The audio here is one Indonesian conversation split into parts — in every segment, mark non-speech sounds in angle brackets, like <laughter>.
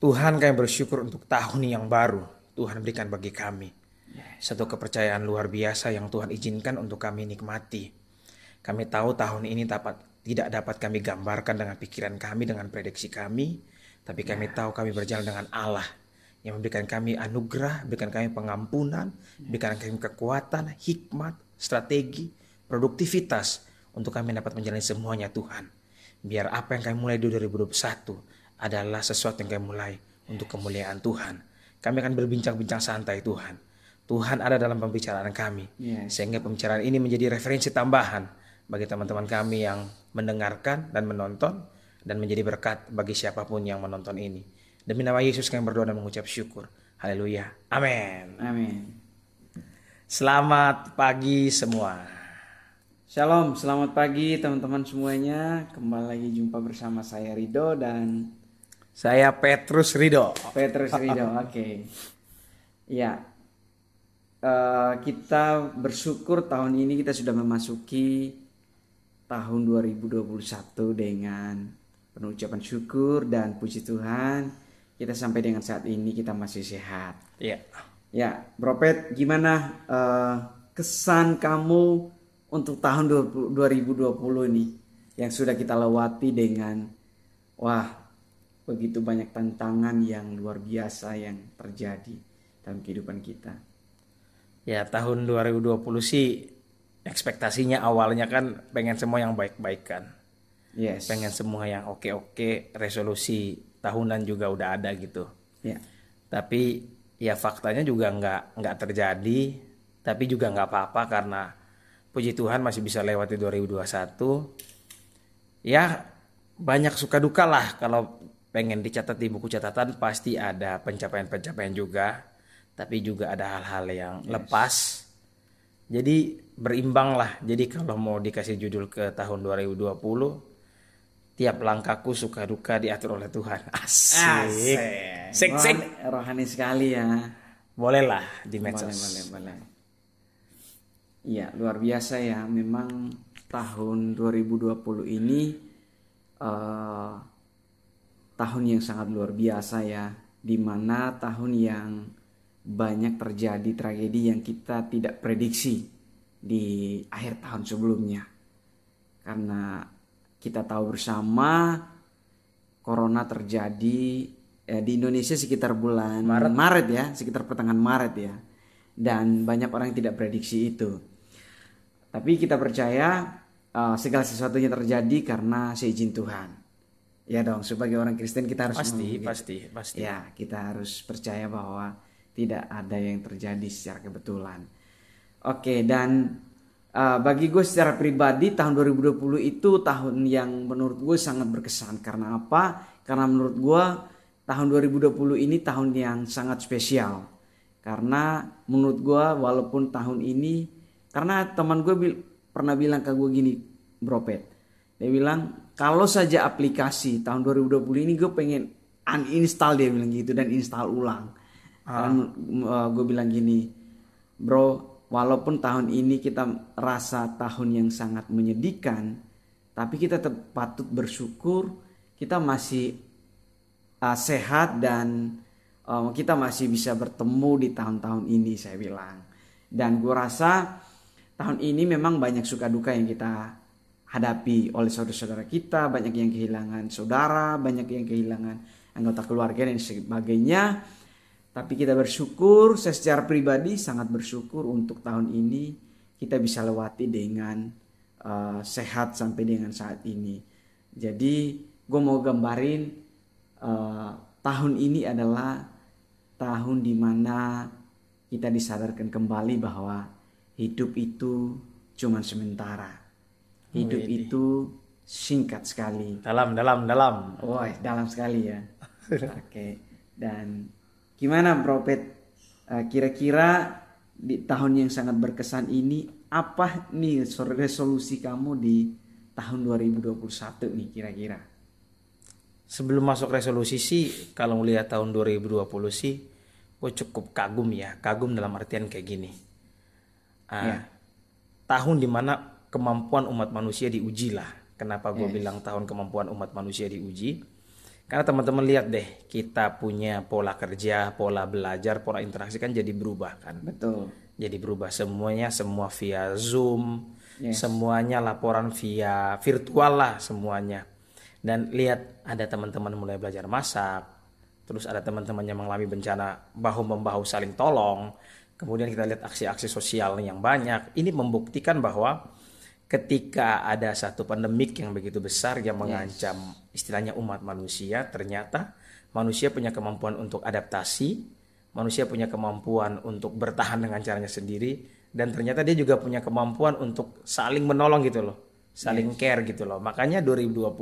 Tuhan kami bersyukur untuk tahun yang baru Tuhan berikan bagi kami. Satu kepercayaan luar biasa yang Tuhan izinkan untuk kami nikmati. Kami tahu tahun ini dapat tidak dapat kami gambarkan dengan pikiran kami, dengan prediksi kami, tapi kami tahu kami berjalan dengan Allah yang memberikan kami anugerah, berikan kami pengampunan, berikan kami kekuatan, hikmat, strategi, produktivitas untuk kami dapat menjalani semuanya Tuhan. Biar apa yang kami mulai di 2021 adalah sesuatu yang kami mulai untuk kemuliaan Tuhan. Kami akan berbincang-bincang santai Tuhan. Tuhan ada dalam pembicaraan kami. Yes. Sehingga pembicaraan ini menjadi referensi tambahan bagi teman-teman kami yang mendengarkan dan menonton dan menjadi berkat bagi siapa pun yang menonton ini. Demi nama Yesus kami berdoa dan mengucap syukur. Haleluya. Amin. Amin. Selamat pagi semua. Shalom, selamat pagi teman-teman semuanya. Kembali lagi jumpa bersama saya Rido dan Saya Petrus Rido. Petrus Rido. <laughs> Oke. Ya. Eh, kita bersyukur tahun ini kita sudah memasuki tahun 2021 dengan penuh ucapan syukur dan puji Tuhan kita sampai dengan saat ini kita masih sehat. Iya. Ya, Bro Pet, gimana eh, kesan kamu untuk tahun 20- 2020 ini yang sudah kita lewati dengan wah begitu banyak tantangan yang luar biasa yang terjadi dalam kehidupan kita. Ya tahun 2020 sih ekspektasinya awalnya kan pengen semua yang baik-baik kan. Yes. Pengen semua yang oke-oke, resolusi tahunan juga udah ada gitu. Ya. Tapi ya faktanya juga nggak nggak terjadi. Tapi juga nggak apa-apa karena puji Tuhan masih bisa lewati 2021. Ya banyak suka duka lah kalau pengen dicatat di buku catatan pasti ada pencapaian-pencapaian juga. Tapi juga ada hal-hal yang lepas. Jadi berimbang lah. Jadi kalau mau dikasih judul ke tahun 2020 tiap langkahku suka duka diatur oleh Tuhan. Asik. Sik, sik. Rohani, rohani sekali ya. Boleh lah di Boleh, medsos. boleh, boleh. Iya, luar biasa ya. Memang tahun 2020 ini eh, tahun yang sangat luar biasa ya. Di mana tahun yang banyak terjadi tragedi yang kita tidak prediksi di akhir tahun sebelumnya. Karena kita tahu bersama corona terjadi eh, di Indonesia sekitar bulan Maret. ya, sekitar pertengahan Maret ya. Dan banyak orang yang tidak prediksi itu. Tapi kita percaya eh, segala sesuatunya terjadi karena seizin Tuhan. Ya dong, sebagai orang Kristen kita harus Pasti, gitu. pasti, pasti. Ya, kita harus percaya bahwa tidak ada yang terjadi secara kebetulan. Oke, dan uh, bagi gue secara pribadi tahun 2020 itu tahun yang menurut gue sangat berkesan. Karena apa? Karena menurut gue tahun 2020 ini tahun yang sangat spesial. Karena menurut gue walaupun tahun ini, karena teman gue bil- pernah bilang ke gue gini, Bro Pet. Dia bilang, kalau saja aplikasi tahun 2020 ini gue pengen uninstall dia bilang gitu dan install ulang. Dan gue bilang gini, bro, walaupun tahun ini kita rasa tahun yang sangat menyedihkan, tapi kita tetap patut bersyukur kita masih uh, sehat dan um, kita masih bisa bertemu di tahun-tahun ini saya bilang. Dan gue rasa tahun ini memang banyak suka duka yang kita hadapi oleh saudara-saudara kita, banyak yang kehilangan saudara, banyak yang kehilangan anggota keluarga dan sebagainya. Tapi kita bersyukur, saya secara pribadi sangat bersyukur untuk tahun ini kita bisa lewati dengan uh, sehat sampai dengan saat ini. Jadi gue mau gambarin uh, tahun ini adalah tahun di mana kita disadarkan kembali bahwa hidup itu cuman sementara. Hidup itu singkat sekali. Dalam, dalam, dalam. Wah, dalam sekali ya. <laughs> Oke. Dan gimana Bro Pet? Eh, Kira-kira di tahun yang sangat berkesan ini apa nih resolusi kamu di tahun 2021 nih kira-kira? Sebelum masuk resolusi sih, kalau ngelihat tahun 2020 sih, gue cukup kagum ya. Kagum dalam artian kayak gini. Ah, Ya. Tahun di mana kemampuan umat manusia diuji lah. Kenapa gue Yes. bilang tahun kemampuan umat manusia diuji? Karena teman-teman lihat deh, kita punya pola kerja, pola belajar, pola interaksi kan jadi berubah kan. Betul. Jadi berubah semuanya, semua via Zoom, Yes. semuanya laporan via virtual lah semuanya. Dan lihat ada teman-teman mulai belajar masak, terus ada teman-teman yang mengalami bencana bahu membahu saling tolong. Kemudian kita lihat aksi-aksi sosial yang banyak. Ini membuktikan bahwa ketika ada satu pandemik yang begitu besar yang mengancam istilahnya umat manusia, ternyata manusia punya kemampuan untuk adaptasi, manusia punya kemampuan untuk bertahan dengan caranya sendiri, dan ternyata dia juga punya kemampuan untuk saling menolong gitu loh, saling care gitu loh. Makanya 2020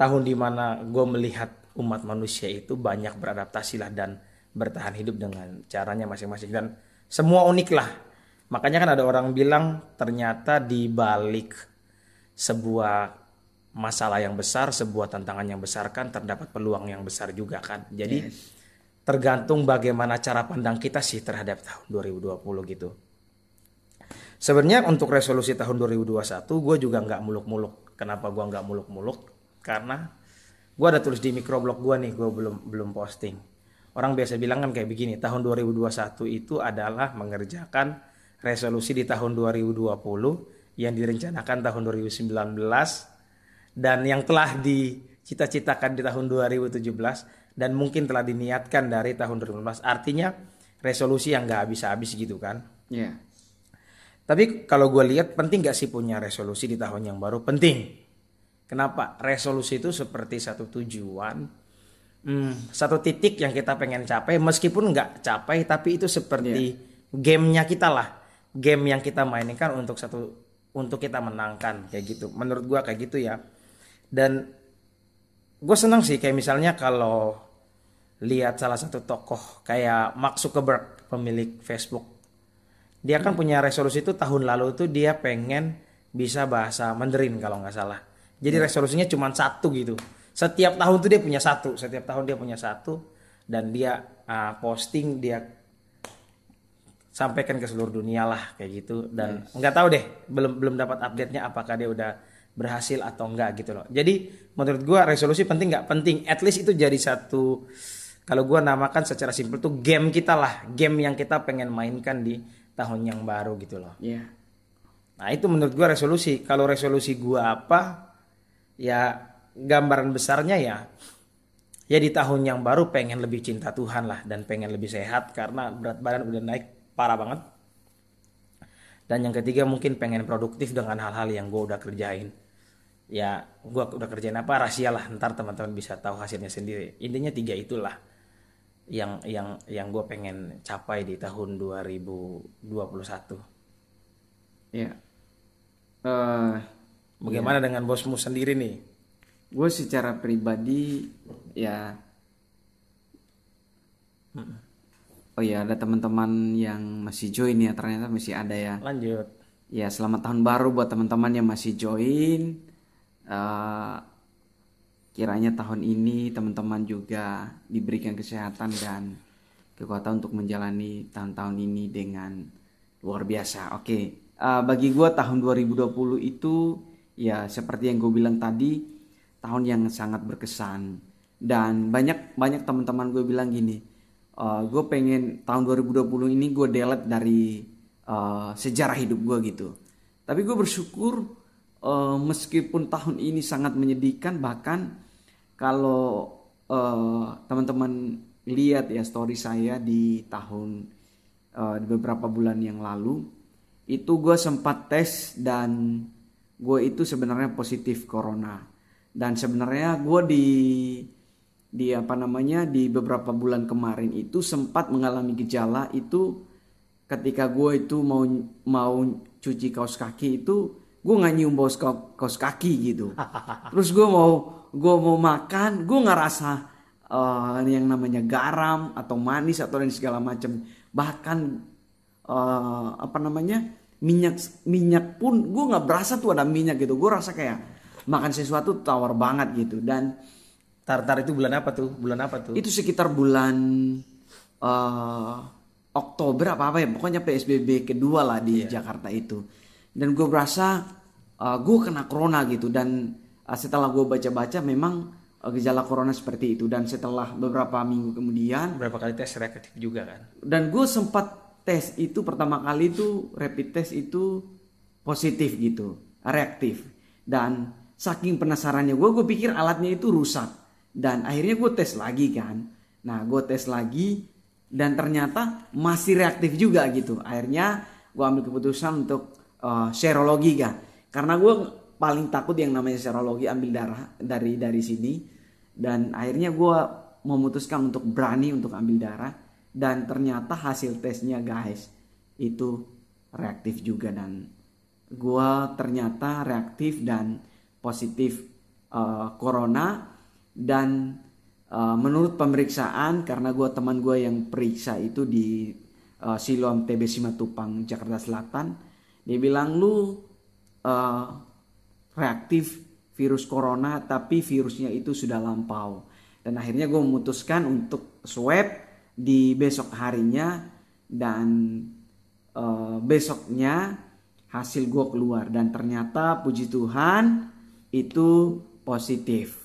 tahun di mana gue melihat umat manusia itu banyak beradaptasi lah dan bertahan hidup dengan caranya masing-masing dan semua unik lah. Makanya kan ada orang bilang ternyata di balik sebuah masalah yang besar, sebuah tantangan yang besar kan terdapat peluang yang besar juga kan. Jadi tergantung bagaimana cara pandang kita sih terhadap tahun 2020 gitu. Sebenarnya untuk resolusi tahun 2021 gue juga nggak muluk-muluk. Kenapa gue nggak muluk-muluk? Karena gue ada tulis di microblog gue nih, gue belum belum posting. Orang biasa bilang kan kayak begini, tahun 2021 itu adalah mengerjakan resolusi di tahun 2020 yang direncanakan tahun 2019 dan yang telah dicita-citakan di tahun 2017 dan mungkin telah diniatkan dari tahun 2019. Artinya resolusi yang nggak habis-habis gitu kan. Ya. Tapi kalau gue lihat penting gak sih punya resolusi di tahun yang baru? Penting. Kenapa? Resolusi itu seperti satu tujuan, hmm, satu titik yang kita pengen capai. Meskipun nggak capai, tapi itu seperti gamenya kita lah, game yang kita mainkan untuk satu untuk kita menangkan kayak gitu. Menurut gue kayak gitu ya. Dan gue senang sih kayak misalnya kalau lihat salah satu tokoh kayak Mark Zuckerberg pemilik Facebook dia kan punya resolusi itu tahun lalu tuh dia pengen bisa bahasa Mandarin kalau nggak salah. Jadi resolusinya cuma satu gitu. Setiap tahun tuh dia punya satu, setiap tahun dia punya satu dan dia uh, posting dia sampaikan ke seluruh dunia lah kayak gitu dan nggak tahu deh belum belum dapat update-nya apakah dia udah berhasil atau enggak gitu loh. Jadi menurut gua resolusi penting nggak penting, at least itu jadi satu kalau gua namakan secara simpel tuh game kita lah, game yang kita pengen mainkan di tahun yang baru gitu loh. Ya. Nah itu menurut gua resolusi. Kalau resolusi gua apa? Ya gambaran besarnya ya ya di tahun yang baru pengen lebih cinta Tuhan lah dan pengen lebih sehat karena berat badan udah naik parah banget. Dan yang ketiga mungkin pengen produktif dengan hal-hal yang gue udah kerjain. Ya gue udah kerjain apa rahasia lah ntar teman-teman bisa tahu hasilnya sendiri. Intinya tiga itulah yang yang yang gue pengen capai di tahun 2021. Ya. Eh, Bagaimana dengan bosmu sendiri nih? gue secara pribadi ya oh ya ada teman-teman yang masih join ya ternyata masih ada ya. Lanjut. ya selamat tahun baru buat teman-teman yang masih join. Eh, kiranya tahun ini teman-teman juga diberikan kesehatan dan kekuatan untuk menjalani tahun-tahun ini dengan luar biasa. Oke eh, bagi gue tahun 2020 itu ya seperti yang gue bilang tadi tahun yang sangat berkesan. Dan banyak banyak teman-teman gue bilang gini gue pengen tahun 2020 ini gue delete dari eh, sejarah hidup gue gitu. Tapi gue bersyukur eh, meskipun tahun ini sangat menyedihkan bahkan kalau eh, teman-teman lihat ya story saya di tahun eh, di beberapa bulan yang lalu itu gue sempat tes dan gue itu sebenarnya positif corona. Dan sebenarnya gue di di apa namanya di beberapa bulan kemarin itu sempat mengalami gejala itu ketika gue itu mau mau cuci kaos kaki itu gue nggak nyium bau kaos, kaki gitu. <laughs> Terus gue mau gue mau makan gue nggak rasa eh, yang namanya garam atau manis atau dan segala macam. Bahkan eh, apa namanya minyak minyak pun gue nggak berasa tuh ada minyak gitu. Gue rasa kayak makan sesuatu tawar banget gitu. Dan Tartar itu bulan apa tuh? Bulan apa tuh? itu sekitar bulan eh, Oktober apa apa ya. Pokoknya PSBB kedua lah di Jakarta itu. Dan gue berasa gue kena corona gitu. Dan eh, setelah gue baca-baca memang uh, gejala corona seperti itu. Dan setelah beberapa minggu kemudian berapa kali tes reaktif juga kan? dan gue sempat tes itu pertama kali itu rapid test itu positif gitu reaktif. Dan saking penasarannya gue gue pikir alatnya itu rusak dan akhirnya gue tes lagi kan. Nah gue tes lagi dan ternyata masih reaktif juga gitu. Akhirnya gue ambil keputusan untuk uh, serologi kan karena gue paling takut yang namanya serologi ambil darah dari dari sini. Dan akhirnya gue memutuskan untuk berani untuk ambil darah. Dan ternyata hasil tesnya guys itu reaktif juga. Dan gue ternyata reaktif dan positif uh, corona dan uh, menurut pemeriksaan karena gue teman gue yang periksa itu di uh, Siloam TB Simatupang Jakarta Selatan dia bilang lu uh, reaktif virus corona tapi virusnya itu sudah lampau. Dan akhirnya gue memutuskan untuk swab di besok harinya dan uh, besoknya hasil gue keluar. Dan ternyata puji Tuhan itu positif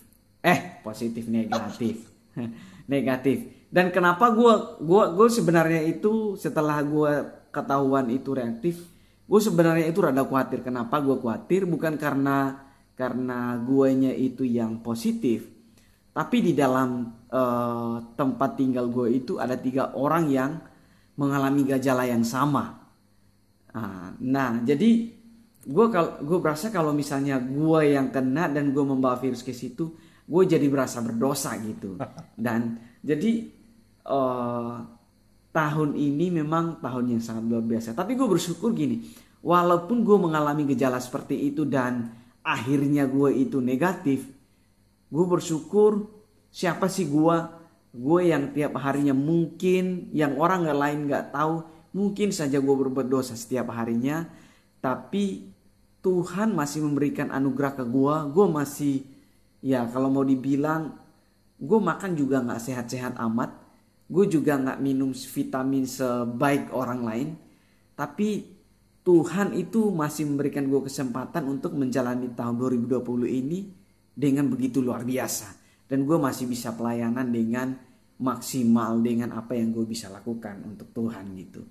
eh positif negatif. <laughs> Negatif. Dan kenapa gue gua gue sebenarnya itu setelah gue ketahuan itu reaktif gue sebenarnya itu rada khawatir. Kenapa gue khawatir? Bukan karena karena guanya itu yang positif tapi di dalam uh, tempat tinggal gue itu ada tiga orang yang mengalami gejala yang sama. Nah, nah jadi gue kalau gue berasa kalau misalnya gue yang kena dan gue membawa virus ke situ gue jadi berasa berdosa gitu. <laughs> Dan jadi uh, tahun ini memang tahun yang sangat luar biasa. Tapi gue bersyukur gini, walaupun gue mengalami gejala seperti itu dan akhirnya gue itu negatif, gue bersyukur siapa sih gue, gue yang tiap harinya mungkin yang orang nggak lain nggak tahu, mungkin saja gue berbuat dosa setiap harinya, tapi Tuhan masih memberikan anugerah ke gue, gue masih ya kalau mau dibilang gue makan juga nggak sehat-sehat amat, gue juga nggak minum vitamin sebaik orang lain. Tapi Tuhan itu masih memberikan gue kesempatan untuk menjalani tahun 2020 ini dengan begitu luar biasa. Dan gue masih bisa pelayanan dengan maksimal dengan apa yang gue bisa lakukan untuk Tuhan gitu.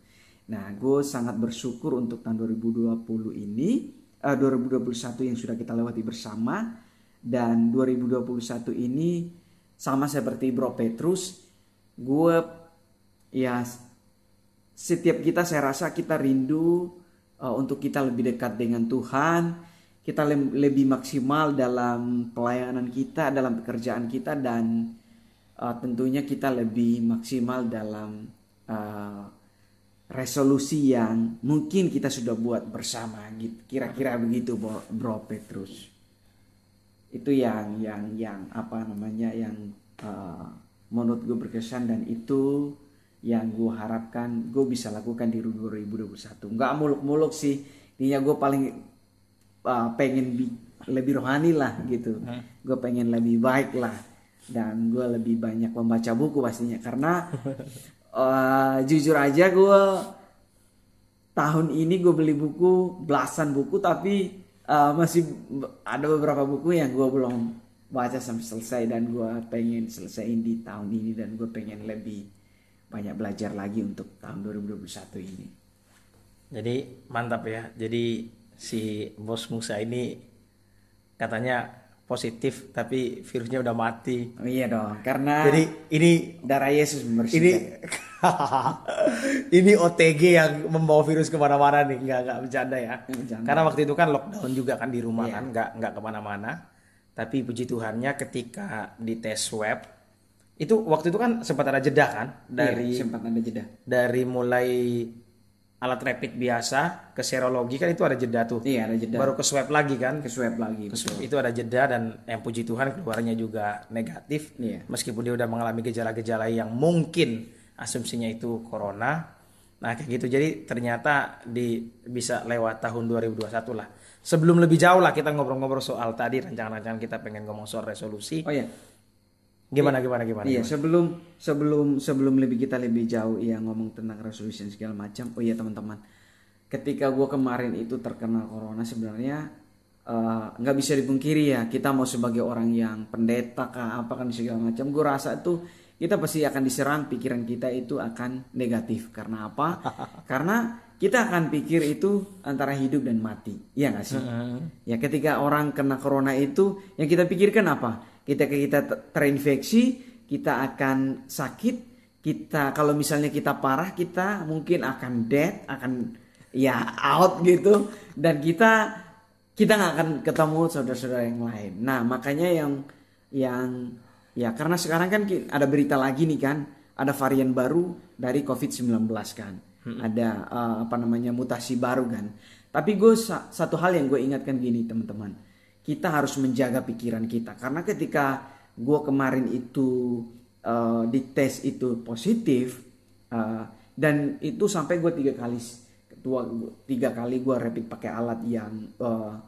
Nah, gue sangat bersyukur untuk tahun 2020 ini, uh, 2021 yang sudah kita lewati bersama dan 2021 ini sama seperti Bro Petrus gue ya setiap kita saya rasa kita rindu uh, untuk kita lebih dekat dengan Tuhan kita le lebih maksimal dalam pelayanan kita dalam pekerjaan kita dan uh, tentunya kita lebih maksimal dalam uh, resolusi yang mungkin kita sudah buat bersama gitu kira-kira begitu bro Petrus itu yang yang yang apa namanya yang uh, menurut gue berkesan dan itu yang gue harapkan gue bisa lakukan di 2021 nggak muluk-muluk sih. Intinya gue paling uh, pengen bi lebih rohani lah gitu. Hmm. gue pengen lebih baik lah. Dan gue lebih banyak membaca buku pastinya. Karena uh, <laughs> jujur aja gue tahun ini gue beli buku belasan buku tapi uh, masih ada beberapa buku yang gue belum baca sampai selesai dan gue pengen selesaiin di tahun ini dan gue pengen lebih banyak belajar lagi untuk tahun 2021 ini. Jadi mantap ya. Jadi si bos Musa ini katanya positif tapi virusnya udah mati. Oh, iya dong, karena jadi ini darah Yesus membersihkan. Ini <laughs> ini OTG yang membawa virus ke mana-mana nih, nggak nggak bercanda ya. Bercanda. Karena waktu itu kan lockdown juga kan di rumah yeah. kan, nggak nggak ke mana-mana tapi puji Tuhannya ketika di tes swab itu waktu itu kan sempat ada jeda kan dari iya, sempat ada jeda dari mulai alat rapid biasa ke serologi kan itu ada jeda tuh iya ada jeda baru ke swab lagi kan ke swab lagi ke swab. itu ada jeda dan yang puji Tuhan keluarnya juga negatif iya. meskipun dia udah mengalami gejala-gejala yang mungkin asumsinya itu corona nah kayak gitu jadi ternyata di bisa lewat tahun 2021 lah sebelum lebih jauh lah kita ngobrol-ngobrol soal tadi rancangan-rancangan kita pengen ngomong soal resolusi. Oh iya. Gimana gimana gimana? Iya, gimana? sebelum sebelum sebelum lebih kita lebih jauh ya ngomong tentang resolusi segala macam. Oh iya teman-teman. Ketika gue kemarin itu terkena corona sebenarnya eh, nggak uh, bisa dipungkiri ya kita mau sebagai orang yang pendeta kah apa kan segala macam gue rasa tuh kita pasti akan diserang pikiran kita itu akan negatif karena apa <laughs> karena kita akan pikir itu antara hidup dan mati ya nggak sih ya ketika orang kena corona itu yang kita pikirkan apa kita kita terinfeksi kita akan sakit kita kalau misalnya kita parah kita mungkin akan dead akan ya out gitu dan kita kita nggak akan ketemu saudara-saudara yang lain. Nah makanya yang yang ya karena sekarang kan ada berita lagi nih kan ada varian baru dari COVID-19 kan hmm. ada uh, apa namanya mutasi baru kan. Tapi gue satu hal yang gue ingatkan gini teman-teman kita harus menjaga pikiran kita. Karena ketika gue kemarin itu uh, dites itu positif uh, dan itu sampai gue tiga kali dua tiga kali gue rapid pakai alat yang uh,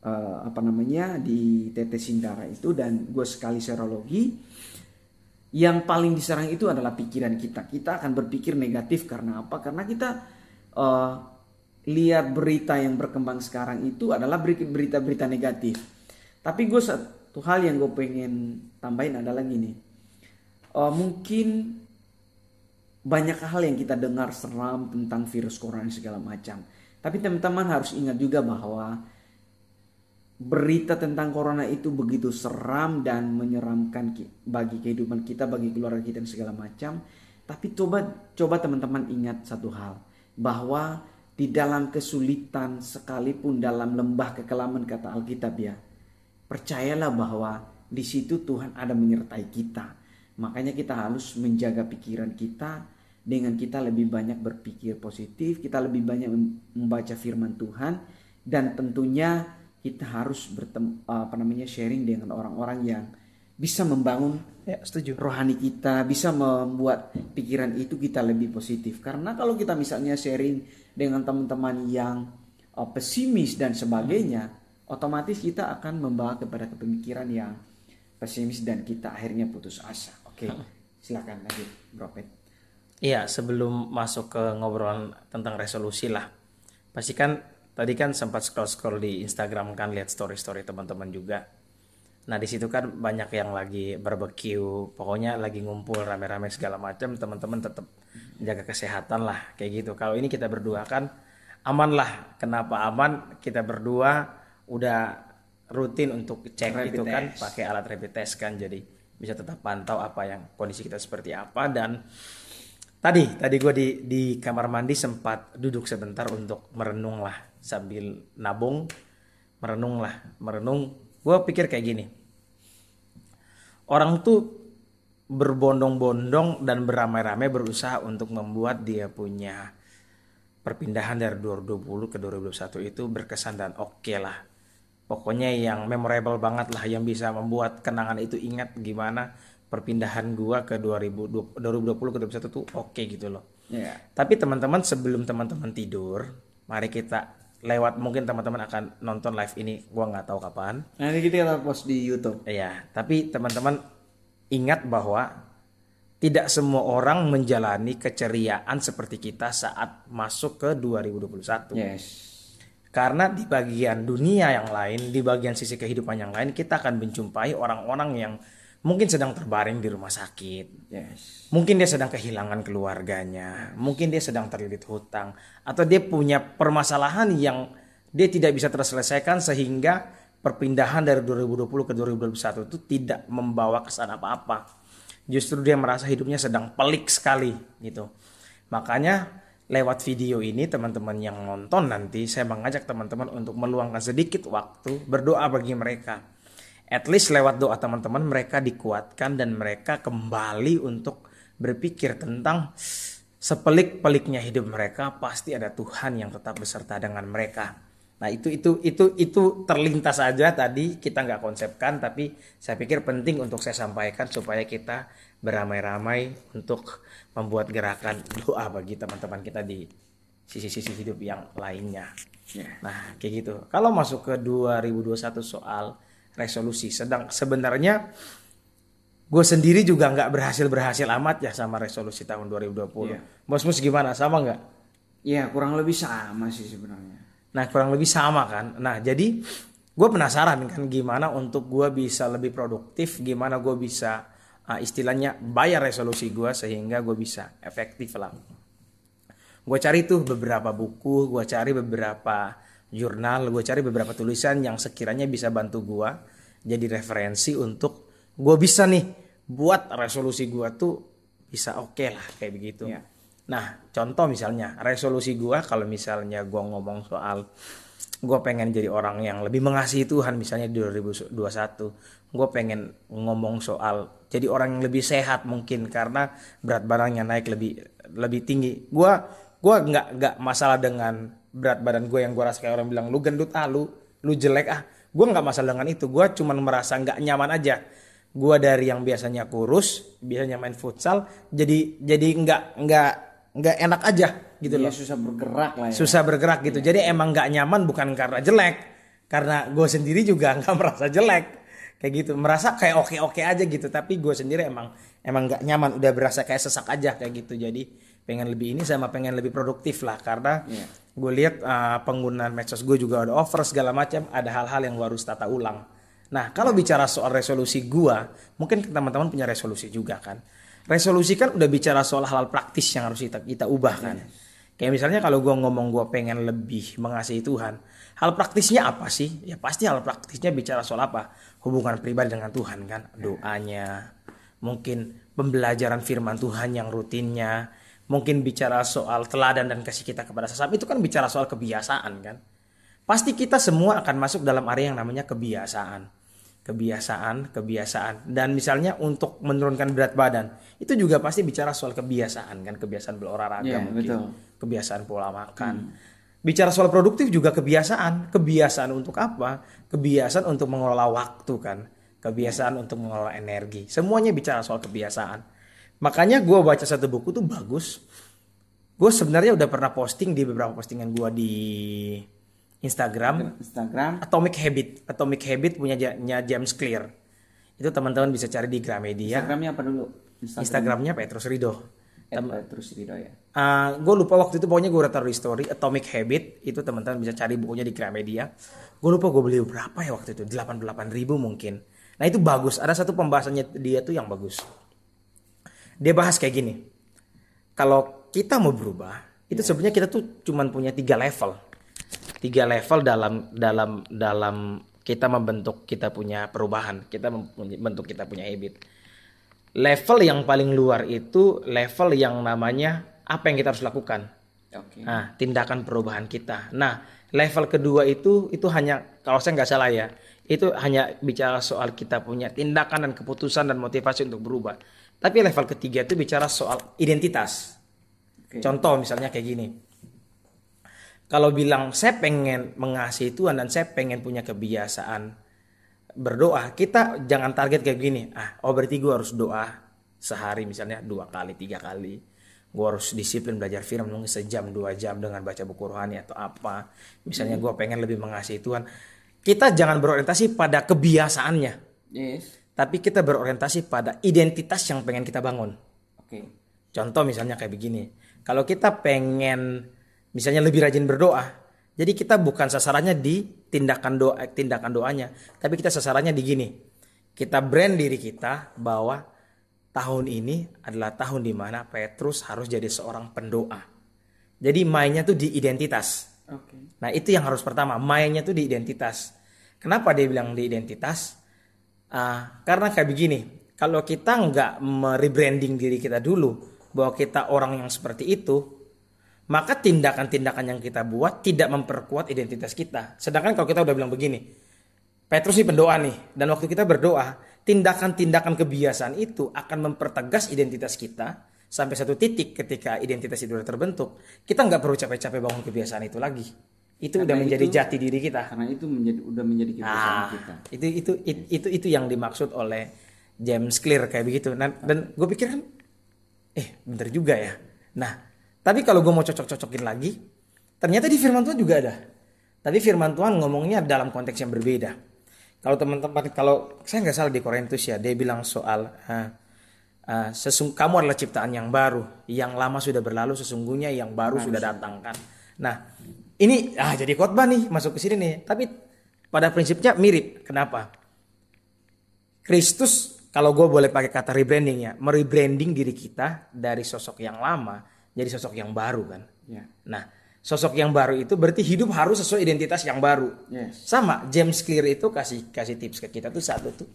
uh, apa namanya di tetesin darah itu dan gue sekali serologi yang paling diserang itu adalah pikiran kita. Kita akan berpikir negatif karena apa? Karena kita uh, lihat berita yang berkembang sekarang itu adalah berita-berita negatif tapi gue satu hal yang gue pengen tambahin adalah gini uh, mungkin banyak hal yang kita dengar seram tentang virus corona segala macam. Tapi teman-teman harus ingat juga bahwa berita tentang corona itu begitu seram dan menyeramkan bagi kehidupan kita, bagi keluarga kita dan segala macam. Tapi coba coba teman-teman ingat satu hal bahwa di dalam kesulitan sekalipun dalam lembah kekelaman kata Alkitab ya, percayalah bahwa di situ Tuhan ada menyertai kita. Makanya kita harus menjaga pikiran kita dengan kita lebih banyak berpikir positif, kita lebih banyak membaca firman Tuhan dan tentunya kita harus bertemu apa namanya sharing dengan orang-orang yang bisa membangun ya, setuju. rohani kita, bisa membuat pikiran itu kita lebih positif. Karena kalau kita misalnya sharing dengan teman-teman yang uh, pesimis dan sebagainya, hmm. otomatis kita akan membawa kepada kepemikiran yang pesimis dan kita akhirnya putus asa. Oke, okay. silakan lanjut, Bro Pet. Iya, sebelum masuk ke ngobrolan tentang resolusi lah. Pasti kan tadi kan sempat scroll-scroll di Instagram kan lihat story-story teman-teman juga. Nah, di situ kan banyak yang lagi barbecue, pokoknya lagi ngumpul rame-rame segala macam, teman-teman tetap jaga kesehatan lah kayak gitu. Kalau ini kita berdua kan aman lah. Kenapa aman? Kita berdua udah rutin untuk cek rapid itu kan pakai alat rapid test kan jadi bisa tetap pantau apa yang kondisi kita seperti apa dan Tadi, tadi gue di di kamar mandi sempat duduk sebentar untuk merenung lah sambil nabung, merenung lah, merenung. Gue pikir kayak gini, orang tuh berbondong-bondong dan beramai-ramai berusaha untuk membuat dia punya perpindahan dari 2020 ke 2021 itu berkesan dan oke okay lah. Pokoknya yang memorable banget lah yang bisa membuat kenangan itu ingat gimana perpindahan gua ke 2020, 2020 ke 2021 tuh oke okay gitu loh. Yeah. Tapi teman-teman sebelum teman-teman tidur, mari kita lewat mungkin teman-teman akan nonton live ini gua nggak tahu kapan. Nanti kita post di YouTube. Iya, tapi teman-teman ingat bahwa tidak semua orang menjalani keceriaan seperti kita saat masuk ke 2021. Yes. Karena di bagian dunia yang lain, di bagian sisi kehidupan yang lain, kita akan menjumpai orang-orang yang mungkin sedang terbaring di rumah sakit. Yes. Mungkin dia sedang kehilangan keluarganya, mungkin dia sedang terlilit hutang atau dia punya permasalahan yang dia tidak bisa terselesaikan sehingga perpindahan dari 2020 ke 2021 itu tidak membawa kesan apa-apa. Justru dia merasa hidupnya sedang pelik sekali gitu. Makanya lewat video ini teman-teman yang nonton nanti saya mengajak teman-teman untuk meluangkan sedikit waktu berdoa bagi mereka at least lewat doa teman-teman mereka dikuatkan dan mereka kembali untuk berpikir tentang sepelik-peliknya hidup mereka pasti ada Tuhan yang tetap beserta dengan mereka. Nah itu itu itu itu terlintas saja tadi kita nggak konsepkan tapi saya pikir penting untuk saya sampaikan supaya kita beramai-ramai untuk membuat gerakan doa bagi teman-teman kita di sisi-sisi hidup yang lainnya. Ya. Nah kayak gitu. Kalau masuk ke 2021 soal resolusi. Sedang sebenarnya gue sendiri juga nggak berhasil berhasil amat ya sama resolusi tahun 2020. Iya. Bos mus gimana? Sama nggak? Iya kurang lebih sama sih sebenarnya. Nah kurang lebih sama kan. Nah jadi gue penasaran kan gimana untuk gue bisa lebih produktif gimana gue bisa uh, istilahnya bayar resolusi gue sehingga gue bisa efektif lah gue cari tuh beberapa buku gue cari beberapa jurnal. Gue cari beberapa tulisan yang sekiranya bisa bantu gue jadi referensi untuk gue bisa nih buat resolusi gue tuh bisa oke okay lah kayak begitu. Ya. nah contoh misalnya resolusi gue kalau misalnya gue ngomong soal gue pengen jadi orang yang lebih mengasihi Tuhan misalnya di 2021 gue pengen ngomong soal jadi orang yang lebih sehat mungkin karena berat badannya naik lebih lebih tinggi. Gue gue nggak nggak masalah dengan berat badan gue yang gue rasa kayak orang bilang lu gendut ah lu lu jelek ah. Gue nggak masalah dengan itu. Gue cuman merasa nggak nyaman aja. Gue dari yang biasanya kurus biasanya main futsal jadi jadi nggak nggak nggak enak aja gitu Dia loh. susah bergerak lah ya. susah bergerak gitu. Jadi emang nggak nyaman bukan karena jelek, karena gue sendiri juga <laughs> nggak merasa jelek. Kayak gitu, merasa kayak oke oke aja gitu. Tapi gue sendiri emang emang nggak nyaman, udah berasa kayak sesak aja kayak gitu. Jadi pengen lebih ini sama pengen lebih produktif lah karena Iya. gue lihat uh, penggunaan medsos gue juga ada over segala macam, ada hal-hal yang gue harus tata ulang. Nah kalau bicara soal resolusi gue, mungkin teman-teman punya resolusi juga kan. Resolusi kan udah bicara soal hal-hal praktis yang harus kita kita ubah kan. Kayak misalnya kalau gue ngomong gue pengen lebih mengasihi Tuhan, hal praktisnya apa sih? Ya pasti hal praktisnya bicara soal apa? Hubungan pribadi dengan Tuhan kan, doanya, mungkin pembelajaran firman Tuhan yang rutinnya, mungkin bicara soal teladan dan kasih kita kepada sesama itu kan bicara soal kebiasaan kan. Pasti kita semua akan masuk dalam area yang namanya kebiasaan kebiasaan, kebiasaan. Dan misalnya untuk menurunkan berat badan, itu juga pasti bicara soal kebiasaan kan, kebiasaan berolahraga Iya, mungkin, betul. kebiasaan pola makan. Bicara soal produktif juga kebiasaan, kebiasaan untuk apa? Kebiasaan untuk mengelola waktu kan, kebiasaan untuk mengelola energi. Semuanya bicara soal kebiasaan. Makanya gue baca satu buku tuh bagus. Gue sebenarnya udah pernah posting di beberapa postingan gue di Instagram. Instagram. Atomic Habit. Atomic Habit punya Ja- nya James Clear. Itu teman-teman bisa cari di Gramedia. Instagramnya apa dulu? Instagramnya Petrus Rido. Eh, terus Rido ya. gue lupa waktu itu pokoknya gue udah taruh di story Atomic Habit itu teman-teman bisa cari bukunya di Gramedia. Gue lupa gue beli berapa ya waktu itu 88 ribu mungkin. Nah itu bagus. Ada satu pembahasannya dia tuh yang bagus. Dia bahas kayak gini. Kalau kita mau berubah, itu sebenarnya kita tuh cuman punya tiga level. Tiga level dalam dalam dalam kita membentuk kita punya perubahan, kita membentuk kita punya habit. Level yang paling luar itu level yang namanya apa yang kita harus lakukan. Oke. Nah, tindakan perubahan kita. Nah, level kedua itu itu hanya kalau saya nggak salah ya, itu hanya bicara soal kita punya tindakan dan keputusan dan motivasi untuk berubah. Tapi level ketiga itu bicara soal identitas. Oke. Contoh misalnya kayak gini. Kalau bilang saya pengen mengasihi Tuhan dan saya pengen punya kebiasaan berdoa, kita jangan target kayak gini. Ah, oh berarti gue harus doa sehari misalnya dua kali, tiga kali. Gue harus disiplin belajar firman mungkin sejam, dua jam dengan baca buku rohani atau apa. Misalnya gue pengen lebih mengasihi Tuhan. Kita jangan berorientasi pada kebiasaannya, Yes. Tapi kita berorientasi pada identitas yang pengen kita bangun. Oke. Contoh misalnya kayak begini. Kalau kita pengen misalnya lebih rajin berdoa, jadi kita bukan sasarannya di tindakan doa eh, tindakan doanya, tapi kita sasarannya di gini. Kita brand diri kita bahwa tahun ini adalah tahun di mana Petrus harus jadi seorang pendoa. Jadi mainnya tuh di identitas. Oke. Nah itu yang harus pertama, mainnya tuh di identitas. Kenapa dia bilang di identitas? Ah, karena kayak begini, kalau kita nggak merebranding diri kita dulu bahwa kita orang yang seperti itu, maka tindakan-tindakan yang kita buat tidak memperkuat identitas kita. Sedangkan kalau kita udah bilang begini, Petrus ini pendoa nih, dan waktu kita berdoa, tindakan-tindakan kebiasaan itu akan mempertegas identitas kita sampai satu titik ketika identitas itu sudah terbentuk, kita nggak perlu capek-capek bangun kebiasaan itu lagi. Itu udah Karena menjadi itu- jati diri kita. Karena itu menjadi udah menjadi kebiasaan Ah, kita. itu itu it- itu itu yang dimaksud oleh James Clear kayak begitu. Nah, dan gue pikir kan, eh bener juga ya. Nah, tapi kalau gue mau cocok-cocokin lagi, ternyata di Firman Tuhan juga ada. Tapi Firman Tuhan ngomongnya dalam konteks yang berbeda. Kalau teman-teman, kalau saya nggak salah di Korintus ya, dia bilang soal ah, ah, sesung kamu adalah ciptaan yang baru, yang lama sudah berlalu, sesungguhnya yang baru sudah datang kan. Nah, ini ah jadi khotbah nih masuk ke sini nih. Tapi pada prinsipnya mirip. Kenapa? Kristus kalau gue boleh pakai kata rebranding ya, merebranding diri kita dari sosok yang lama jadi sosok yang baru kan. Ya. Nah, sosok yang baru itu berarti hidup harus sesuai identitas yang baru. Yes. Sama James Clear itu kasih kasih tips ke kita tuh satu tuh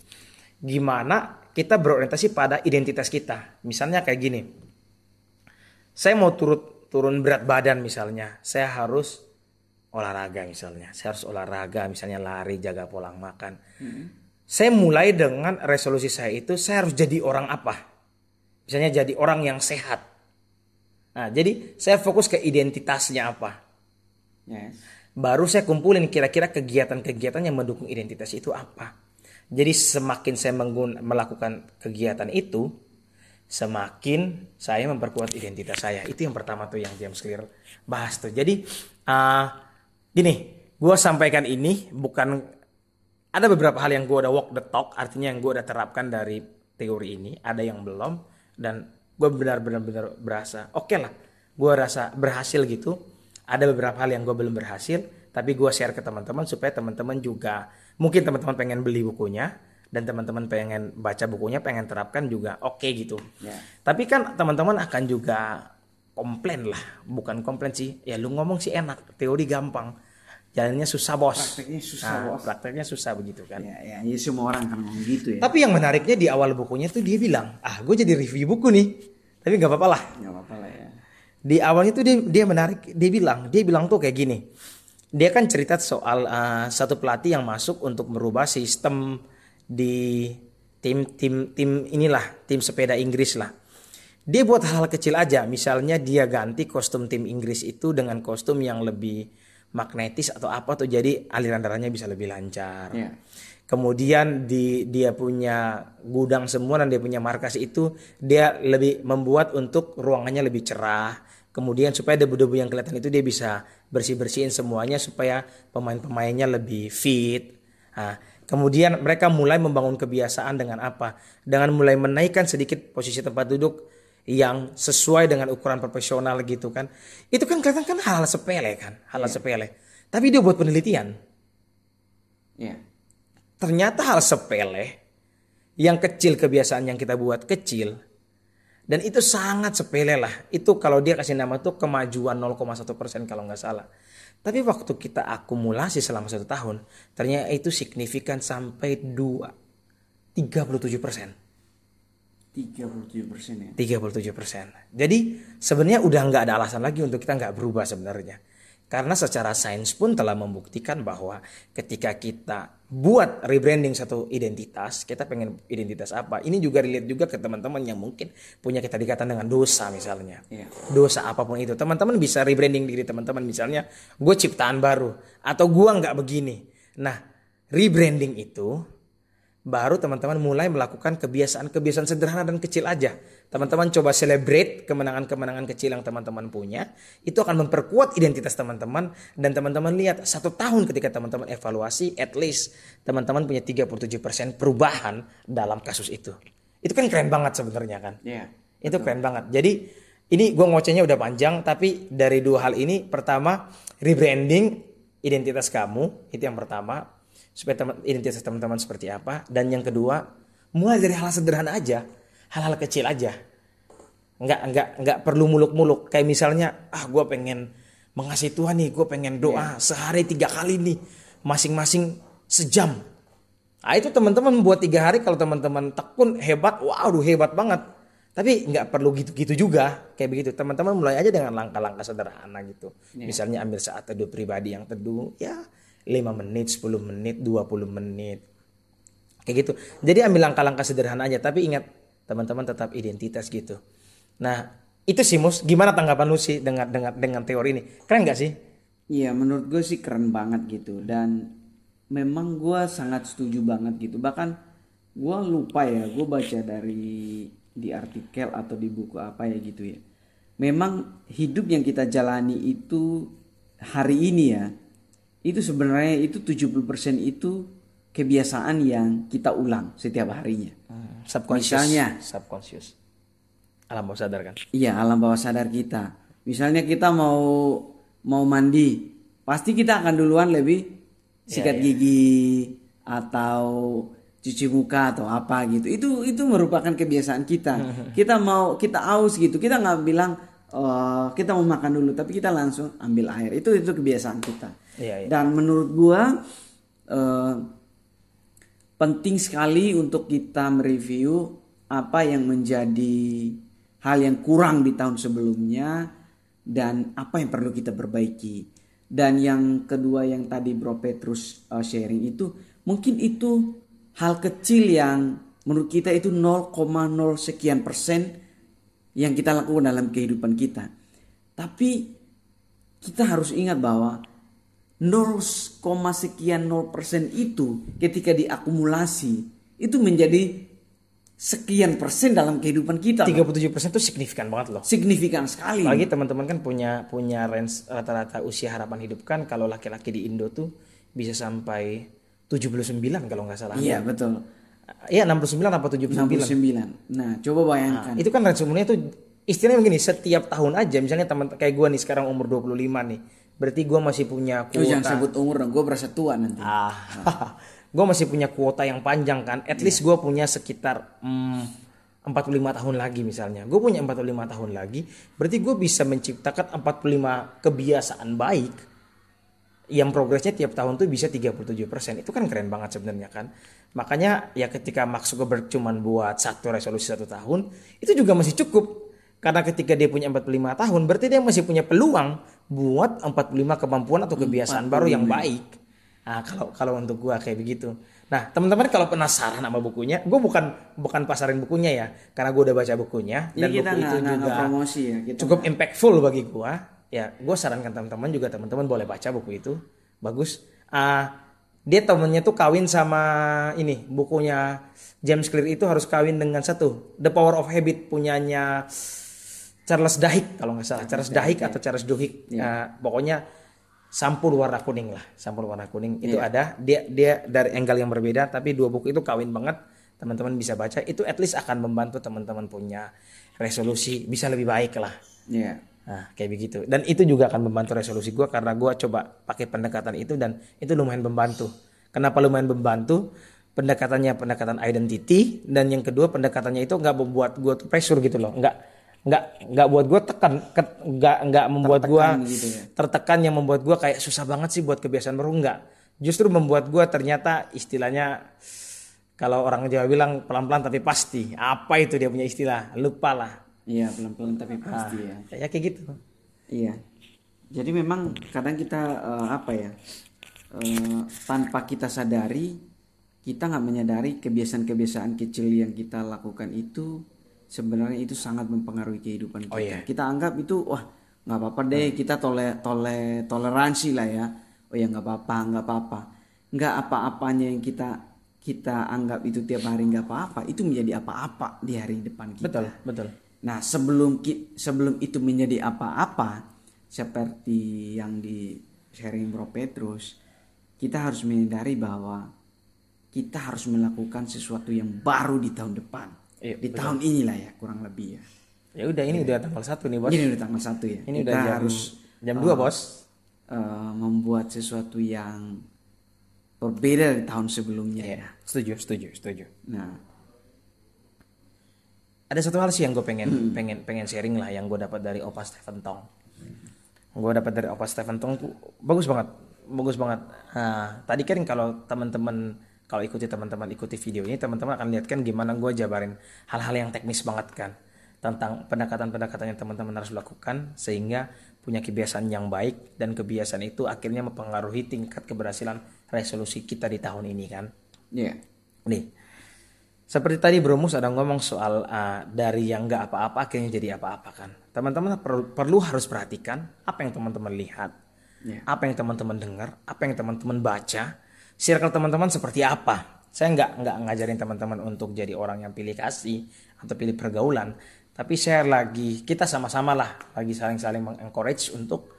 gimana kita berorientasi pada identitas kita. Misalnya kayak gini. Saya mau turut turun berat badan misalnya, saya harus olahraga misalnya. Saya harus olahraga misalnya lari, jaga pola makan. Hmm saya mulai dengan resolusi saya itu saya harus jadi orang apa? Misalnya jadi orang yang sehat. Nah, jadi saya fokus ke identitasnya apa. Yes. Baru saya kumpulin kira-kira kegiatan-kegiatan yang mendukung identitas itu apa. Jadi semakin saya menggun melakukan kegiatan itu, semakin saya memperkuat identitas saya. Itu yang pertama tuh yang James Clear bahas tuh. Jadi uh, gini, gue sampaikan ini bukan ada beberapa hal yang gue udah walk the talk artinya yang gue udah terapkan dari teori ini ada yang belum dan gue benar-benar berasa oke okay lah gue rasa berhasil gitu. Ada beberapa hal yang gue belum berhasil tapi gue share ke teman-teman supaya teman-teman juga mungkin teman-teman pengen beli bukunya dan teman-teman pengen baca bukunya pengen terapkan juga oke okay gitu. Yeah. tapi kan teman-teman akan juga komplain lah bukan komplain sih ya lu ngomong sih enak teori gampang jalannya susah bos. Prakteknya susah nah, bos. Prakteknya susah begitu kan. Ya, ya, ya semua orang kan ngomong gitu ya. Tapi yang menariknya di awal bukunya tuh dia bilang, ah gue jadi review buku nih. Tapi nggak apa-apa lah. Nggak apa-apa lah ya. Di awalnya tuh dia dia menarik, dia bilang, dia bilang tuh kayak gini. Dia kan cerita soal uh, satu pelatih yang masuk untuk merubah sistem di tim tim tim inilah tim sepeda Inggris lah. Dia buat hal, -hal kecil aja, misalnya dia ganti kostum tim Inggris itu dengan kostum yang lebih magnetis atau apa tuh jadi aliran darahnya bisa lebih lancar. Yeah. Kemudian di dia punya gudang semua dan dia punya markas itu dia lebih membuat untuk ruangannya lebih cerah. Kemudian supaya debu-debu yang kelihatan itu dia bisa bersih-bersihin semuanya supaya pemain-pemainnya lebih fit. Nah, kemudian mereka mulai membangun kebiasaan dengan apa? Dengan mulai menaikkan sedikit posisi tempat duduk yang sesuai dengan ukuran profesional gitu kan. Itu kan kelihatan kan hal, sepele kan, hal, -hal yeah. sepele. Tapi dia buat penelitian. Yeah. Ternyata hal sepele yang kecil kebiasaan yang kita buat kecil dan itu sangat sepele lah. Itu kalau dia kasih nama tuh kemajuan 0,1 persen kalau nggak salah. Tapi waktu kita akumulasi selama satu tahun, ternyata itu signifikan sampai 2, 37 persen. 37 persen ya. 37 persen. Jadi sebenarnya udah nggak ada alasan lagi untuk kita nggak berubah sebenarnya. Karena secara sains pun telah membuktikan bahwa ketika kita buat rebranding satu identitas, kita pengen identitas apa. Ini juga relate juga ke teman-teman yang mungkin punya kita dikatakan dengan dosa misalnya. Yeah. Dosa apa pun itu. Teman-teman bisa rebranding diri teman-teman misalnya, gue ciptaan baru atau gue nggak begini. Nah, rebranding itu baru teman-teman mulai melakukan kebiasaan-kebiasaan sederhana dan kecil aja. Teman-teman coba celebrate kemenangan-kemenangan kecil yang teman-teman punya. Itu akan memperkuat identitas teman-teman. Dan teman-teman lihat satu tahun ketika teman-teman evaluasi, at least teman-teman punya 37% perubahan dalam kasus itu. Itu kan keren banget sebenarnya kan. Iya. Yeah, itu keren banget. Jadi ini gue ngocehnya udah panjang. Tapi dari dua hal ini, pertama rebranding identitas kamu. Itu yang pertama supaya teman identitas teman-teman seperti apa. Dan yang kedua mulai dari hal sederhana aja. Hal-hal kecil aja. Nggak nggak nggak perlu muluk-muluk. Kayak misalnya ah gue pengen mengasihi Tuhan nih gue pengen doa yeah. sehari tiga kali nih masing-masing sejam. Nah itu teman-teman buat tiga hari kalau teman-teman tekun hebat waduh hebat banget. Tapi nggak perlu gitu-gitu juga kayak begitu. Teman-teman mulai aja dengan langkah-langkah sederhana gitu. Yeah. misalnya ambil saat teduh pribadi yang teduh ya 5 menit, 10 menit, 20 menit. Kayak gitu. Jadi ambil langkah-langkah sederhana aja, tapi ingat teman-teman tetap identitas gitu. Nah, itu sih Mus, gimana tanggapan lu sih dengan dengan dengan teori ini? Keren gak sih? Iya, menurut gue sih keren banget gitu dan memang gue sangat setuju banget gitu. Bahkan gue lupa ya, gue baca dari di artikel atau di buku apa ya gitu ya. Memang hidup yang kita jalani itu hari ini ya itu sebenarnya itu 70% itu kebiasaan yang kita ulang setiap harinya. Hmm, subconscious. Misalnya, subconscious. Alam bawah sadar kan? Iya, alam bawah sadar kita. Misalnya kita mau mau mandi, pasti kita akan duluan lebih sikat iya. gigi atau cuci muka atau apa gitu itu itu merupakan kebiasaan kita <laughs> kita mau kita aus gitu kita nggak bilang "Oh, kita mau makan dulu tapi kita langsung ambil air itu itu kebiasaan kita Iya, iya. dan menurut gua eh, penting sekali untuk kita mereview apa yang menjadi hal yang kurang di tahun sebelumnya dan apa yang perlu kita perbaiki. Dan yang kedua yang tadi Bro Petrus uh, sharing itu mungkin itu hal kecil yang menurut kita itu 0,0 sekian persen yang kita lakukan dalam kehidupan kita. Tapi kita harus ingat bahwa 0, sekian 0 persen itu ketika diakumulasi itu menjadi sekian persen dalam kehidupan kita. loh. 37% itu signifikan banget loh. Signifikan sekali. Apalagi teman-teman kan punya punya range rata-rata usia harapan hidup kan kalau laki-laki di Indo tuh bisa sampai 79 kalau nggak salah. Iya betul. Iya 69 apa 79. 69. Nah coba bayangkan. Itu kan range umurnya itu istilahnya begini setiap tahun aja misalnya teman kayak gua nih sekarang umur 25 nih. Berarti gua masih punya Oh, jangan kuota. sebut umur dong, gue berasa tua nanti. Ah, <laughs> gue masih punya kuota yang panjang kan. At least gue punya sekitar mm, 45 tahun lagi misalnya. Gue punya 45 tahun lagi, berarti gue bisa menciptakan 45 kebiasaan baik yang progresnya tiap tahun tuh bisa 37%. Itu kan keren banget sebenarnya kan. Makanya ya ketika Mark Zuckerberg cuman buat satu resolusi satu tahun, itu juga masih cukup. Karena ketika dia punya 45 tahun, berarti dia masih punya peluang buat 45 kemampuan atau kebiasaan baru yang baik. Nah, kalau kalau untuk gua kayak begitu. Nah, teman-teman kalau penasaran sama bukunya, gua bukan bukan pasarin bukunya ya, karena gua udah baca bukunya Ya dan kita buku nggak itu nggak juga promosi ya. Kita cukup impactful bagi gua. Ya, gua sarankan teman-teman juga teman-teman boleh baca buku itu. Bagus. Ah, dia temennya tuh kawin sama ini bukunya James Clear itu harus kawin dengan satu The Power of Habit punyanya Charles Duhigg kalau nggak salah. Charles Duhigg atau Charles Duhigg. Ah, pokoknya sampul warna kuning lah sampul warna kuning. Itu ada. Dia dia dari angle yang berbeda tapi dua buku itu kawin banget. Teman-teman bisa baca. Itu at least akan membantu teman-teman punya resolusi. Bisa lebih baik lah. Iya. Nah, kayak begitu. Dan itu juga akan membantu resolusi gue karena gue coba pakai pendekatan itu dan itu lumayan membantu. Kenapa lumayan membantu? Pendekatannya pendekatan identity dan yang kedua pendekatannya itu nggak membuat gue pressure gitu loh, nggak nggak nggak buat gue tekan, nggak nggak membuat gue Tertekan gitu ya. tertekan yang membuat gue kayak susah banget sih buat kebiasaan baru nggak. Justru membuat gue ternyata istilahnya kalau orang Jawa bilang pelan-pelan tapi pasti. Apa itu dia punya istilah? Lupa lah. Iya pelan-pelan tapi pasti ya. Ya kayak gitu. Iya. Jadi memang kadang kita eh, apa ya eh, tanpa kita sadari kita nggak menyadari kebiasaan-kebiasaan kecil yang kita lakukan itu sebenarnya itu sangat mempengaruhi kehidupan kita. Oh, iya. Kita anggap itu wah nggak apa-apa deh kita tole tole toleransi lah ya. Oh ya nggak apa-apa nggak apa-apa. Nggak apa-apanya yang kita kita anggap itu tiap hari nggak apa-apa itu menjadi apa-apa di hari depan kita. Betul, betul. Nah, sebelum ki- sebelum itu menjadi apa-apa, seperti yang di sharing Bro Petrus, kita harus menyadari bahwa kita harus melakukan sesuatu yang baru di tahun depan. Iya, di tahun inilah ya, kurang lebih ya. Ya udah ini udah tanggal satu nih bos. Ini udah tanggal satu ya. Ini kita udah jam harus jam 2 bos. eh, membuat sesuatu yang berbeda dari tahun sebelumnya ya. Iya, setuju, setuju, setuju. Nah, Ada satu hal sih yang gue pengen pengen pengen sharing lah yang gue dapat dari Opa Stephen Tong. Gue dapat dari Opa Stephen Tong tuh bagus banget, bagus banget. Nah, tadi kan kalau teman-teman kalau ikuti teman-teman ikuti video ini teman-teman akan lihat kan gimana gue jabarin hal-hal yang teknis banget kan tentang pendekatan-pendekatan yang teman-teman harus lakukan sehingga punya kebiasaan yang baik dan kebiasaan itu akhirnya mempengaruhi tingkat keberhasilan resolusi kita di tahun ini kan. ya. Nih, seperti tadi Bro Mus ada ngomong soal uh, dari yang nggak apa-apa akhirnya jadi apa-apa kan. Teman-teman perlu, perlu harus perhatikan apa yang teman-teman lihat, Ya. apa yang teman-teman dengar, apa yang teman-teman baca, circle teman-teman seperti apa. Saya nggak nggak ngajarin teman-teman untuk jadi orang yang pilih kasih atau pilih pergaulan, tapi saya lagi kita sama-sama lah lagi saling-saling mengencourage untuk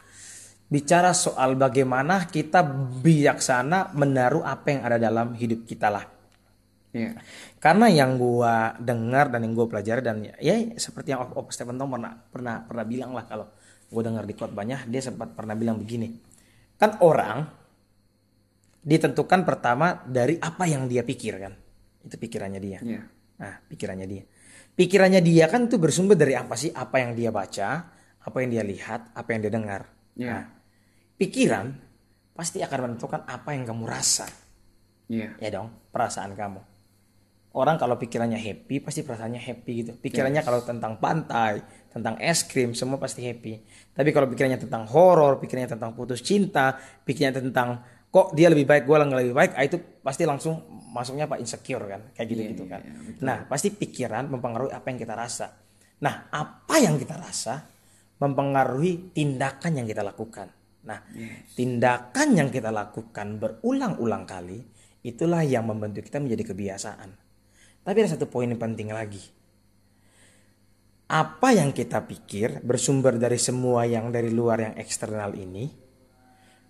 bicara soal bagaimana kita bijaksana menaruh apa yang ada dalam hidup kita lah. Ya. Karena yang gua dengar dan yang gua pelajari dan ya, ya seperti yang Op Stephen Tong pernah pernah pernah bilang lah kalau gua dengar di khotbahnya dia sempat pernah bilang begini. Kan orang ditentukan pertama dari apa yang dia pikirkan. Itu pikirannya dia. Iya. Nah, pikirannya dia. Pikirannya dia kan itu bersumber dari apa sih? Apa yang dia baca, apa yang dia lihat, apa yang dia dengar. Iya. Nah, pikiran pasti akan menentukan apa yang kamu rasa. Iya. Ya dong, perasaan kamu. Orang kalau pikirannya happy pasti perasaannya happy gitu. Pikirannya kalau tentang pantai, tentang es krim semua pasti happy. Tapi kalau pikirannya tentang horor, pikirannya tentang putus cinta, pikirannya tentang kok dia lebih baik, gue nggak lebih baik, ah, itu pasti langsung masuknya apa insecure kan, kayak gitu gitu kan. iya, nah pasti pikiran mempengaruhi apa yang kita rasa. Nah apa yang kita rasa mempengaruhi tindakan yang kita lakukan. Nah tindakan yang kita lakukan berulang-ulang kali itulah yang membentuk kita menjadi kebiasaan. Tapi ada satu poin yang penting lagi. Apa yang kita pikir bersumber dari semua yang dari luar yang eksternal ini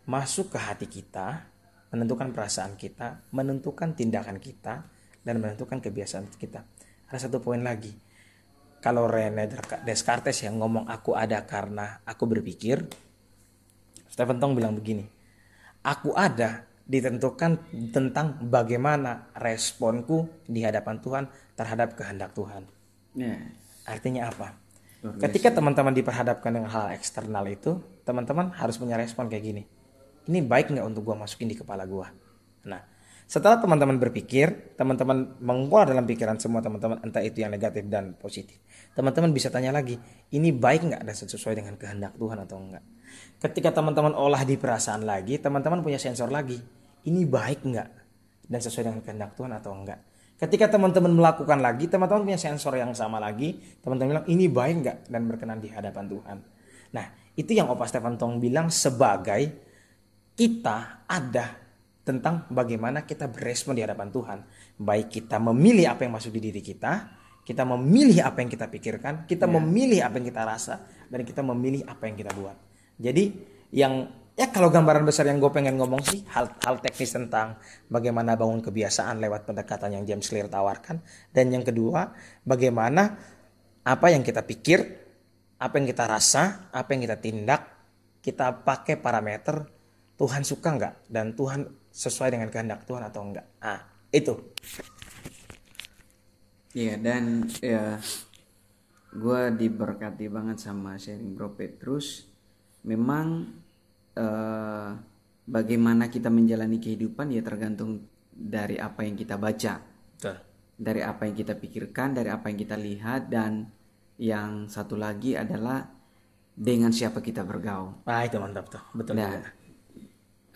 masuk ke hati kita, menentukan perasaan kita, menentukan tindakan kita, dan menentukan kebiasaan kita. Ada satu poin lagi. Kalau Rene Descartes yang ngomong aku ada karena aku berpikir, Stephen Tong bilang begini, aku ada ditentukan tentang bagaimana responku di hadapan Tuhan terhadap kehendak Tuhan. Iya. Artinya apa? Ketika teman-teman diperhadapkan dengan hal eksternal itu, teman-teman harus punya respon kayak gini. Ini baik nggak untuk gua masukin di kepala gua? Nah, setelah teman-teman berpikir, teman-teman mengeluar dalam pikiran semua teman-teman, entah itu yang negatif dan positif. Teman-teman bisa tanya lagi, ini baik nggak dan sesuai dengan kehendak Tuhan atau enggak? Ketika teman-teman olah di perasaan lagi, teman-teman punya sensor lagi. Ini baik nggak dan sesuai dengan kehendak Tuhan atau enggak? Ketika teman-teman melakukan lagi, teman-teman punya sensor yang sama lagi. Teman-teman bilang ini baik nggak dan berkenan di hadapan Tuhan. Nah, itu yang Opa Stefan Tong bilang sebagai kita ada tentang bagaimana kita berespon di hadapan Tuhan. Baik kita memilih apa yang masuk di diri kita, kita memilih apa yang kita pikirkan, kita memilih apa yang kita rasa, dan kita memilih apa yang kita buat. Jadi yang ya kalau gambaran besar yang gue pengen ngomong sih hal hal teknis tentang bagaimana bangun kebiasaan lewat pendekatan yang James Clear tawarkan dan yang kedua bagaimana apa yang kita pikir apa yang kita rasa apa yang kita tindak kita pakai parameter Tuhan suka nggak dan Tuhan sesuai dengan kehendak Tuhan atau enggak ah itu Iya dan ya gue diberkati banget sama sharing Bro Petrus. Memang eh, bagaimana kita menjalani kehidupan ya tergantung dari apa yang kita baca, Betul. dari apa yang kita pikirkan, dari apa yang kita lihat dan yang satu lagi adalah dengan siapa kita bergaul. ah itu mantap tuh betul Nah, banget.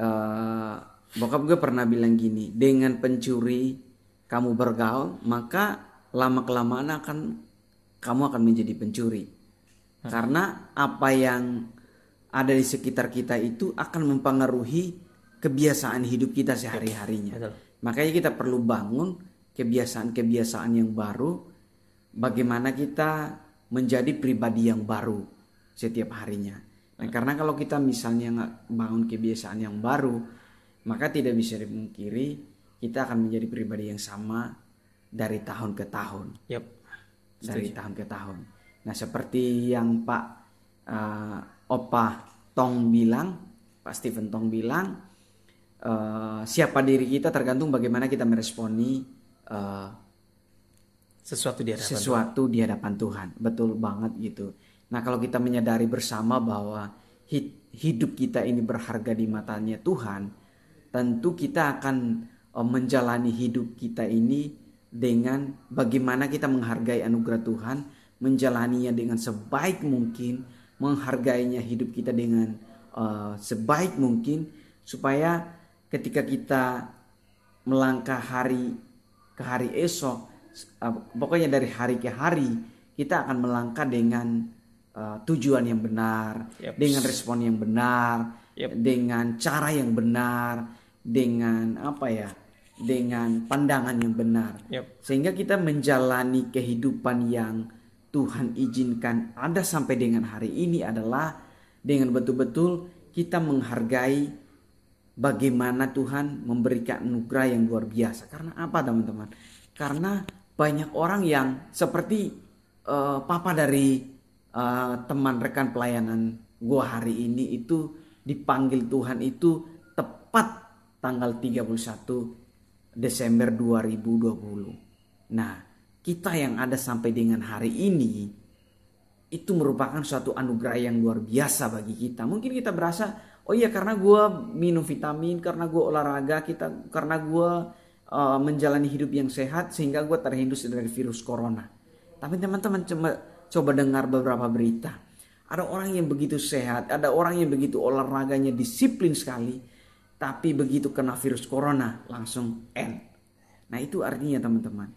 Eh, bokap gue pernah bilang gini, dengan pencuri kamu bergaul, maka lama kelamaan akan kamu akan menjadi pencuri. Karena apa yang ada di sekitar kita itu akan mempengaruhi kebiasaan hidup kita sehari-harinya. Betul. Makanya kita perlu bangun kebiasaan-kebiasaan yang baru, bagaimana kita menjadi pribadi yang baru setiap harinya. Nah, karena kalau kita misalnya nggak bangun kebiasaan yang baru, maka tidak bisa dipungkiri kita akan menjadi pribadi yang sama dari tahun ke tahun, Yap. dari tahun ke tahun. Nah, seperti yang Pak eh, Opa Tong bilang, Pak Stephen Tong bilang, eh, siapa diri kita tergantung bagaimana kita meresponi eh, sesuatu di hadapan sesuatu di hadapan Tuhan. Betul banget gitu. Nah, kalau kita menyadari bersama bahwa hid- hidup kita ini berharga di matanya Tuhan, tentu kita akan eh, menjalani hidup kita ini dengan bagaimana kita menghargai anugerah Tuhan, menjalaninya dengan sebaik mungkin, menghargainya hidup kita dengan eh, sebaik mungkin supaya ketika kita melangkah hari ke hari esok uh, pokoknya dari hari ke hari kita akan melangkah dengan uh, tujuan yang benar Yep. dengan respon yang benar Yep. dengan cara yang benar dengan apa ya dengan pandangan yang benar Yap. sehingga kita menjalani kehidupan yang Tuhan izinkan ada sampai dengan hari ini adalah dengan betul-betul kita menghargai bagaimana Tuhan memberikan anugerah yang luar biasa. Karena apa teman-teman? Karena banyak orang yang seperti eh, papa dari eh, teman rekan pelayanan gua hari ini itu dipanggil Tuhan itu tepat tanggal 31 Desember 2020. Nah, kita yang ada sampai dengan hari ini itu merupakan suatu anugerah yang luar biasa bagi kita. Mungkin kita berasa, oh iya karena gue minum vitamin, karena gue olahraga, kita karena gue uh, menjalani hidup yang sehat sehingga gue terhindus dari virus corona. Tapi teman-teman coba dengar beberapa berita. Ada orang yang begitu sehat, ada orang yang begitu olahraganya disiplin sekali, tapi begitu kena virus corona langsung end. Nah itu artinya teman-teman.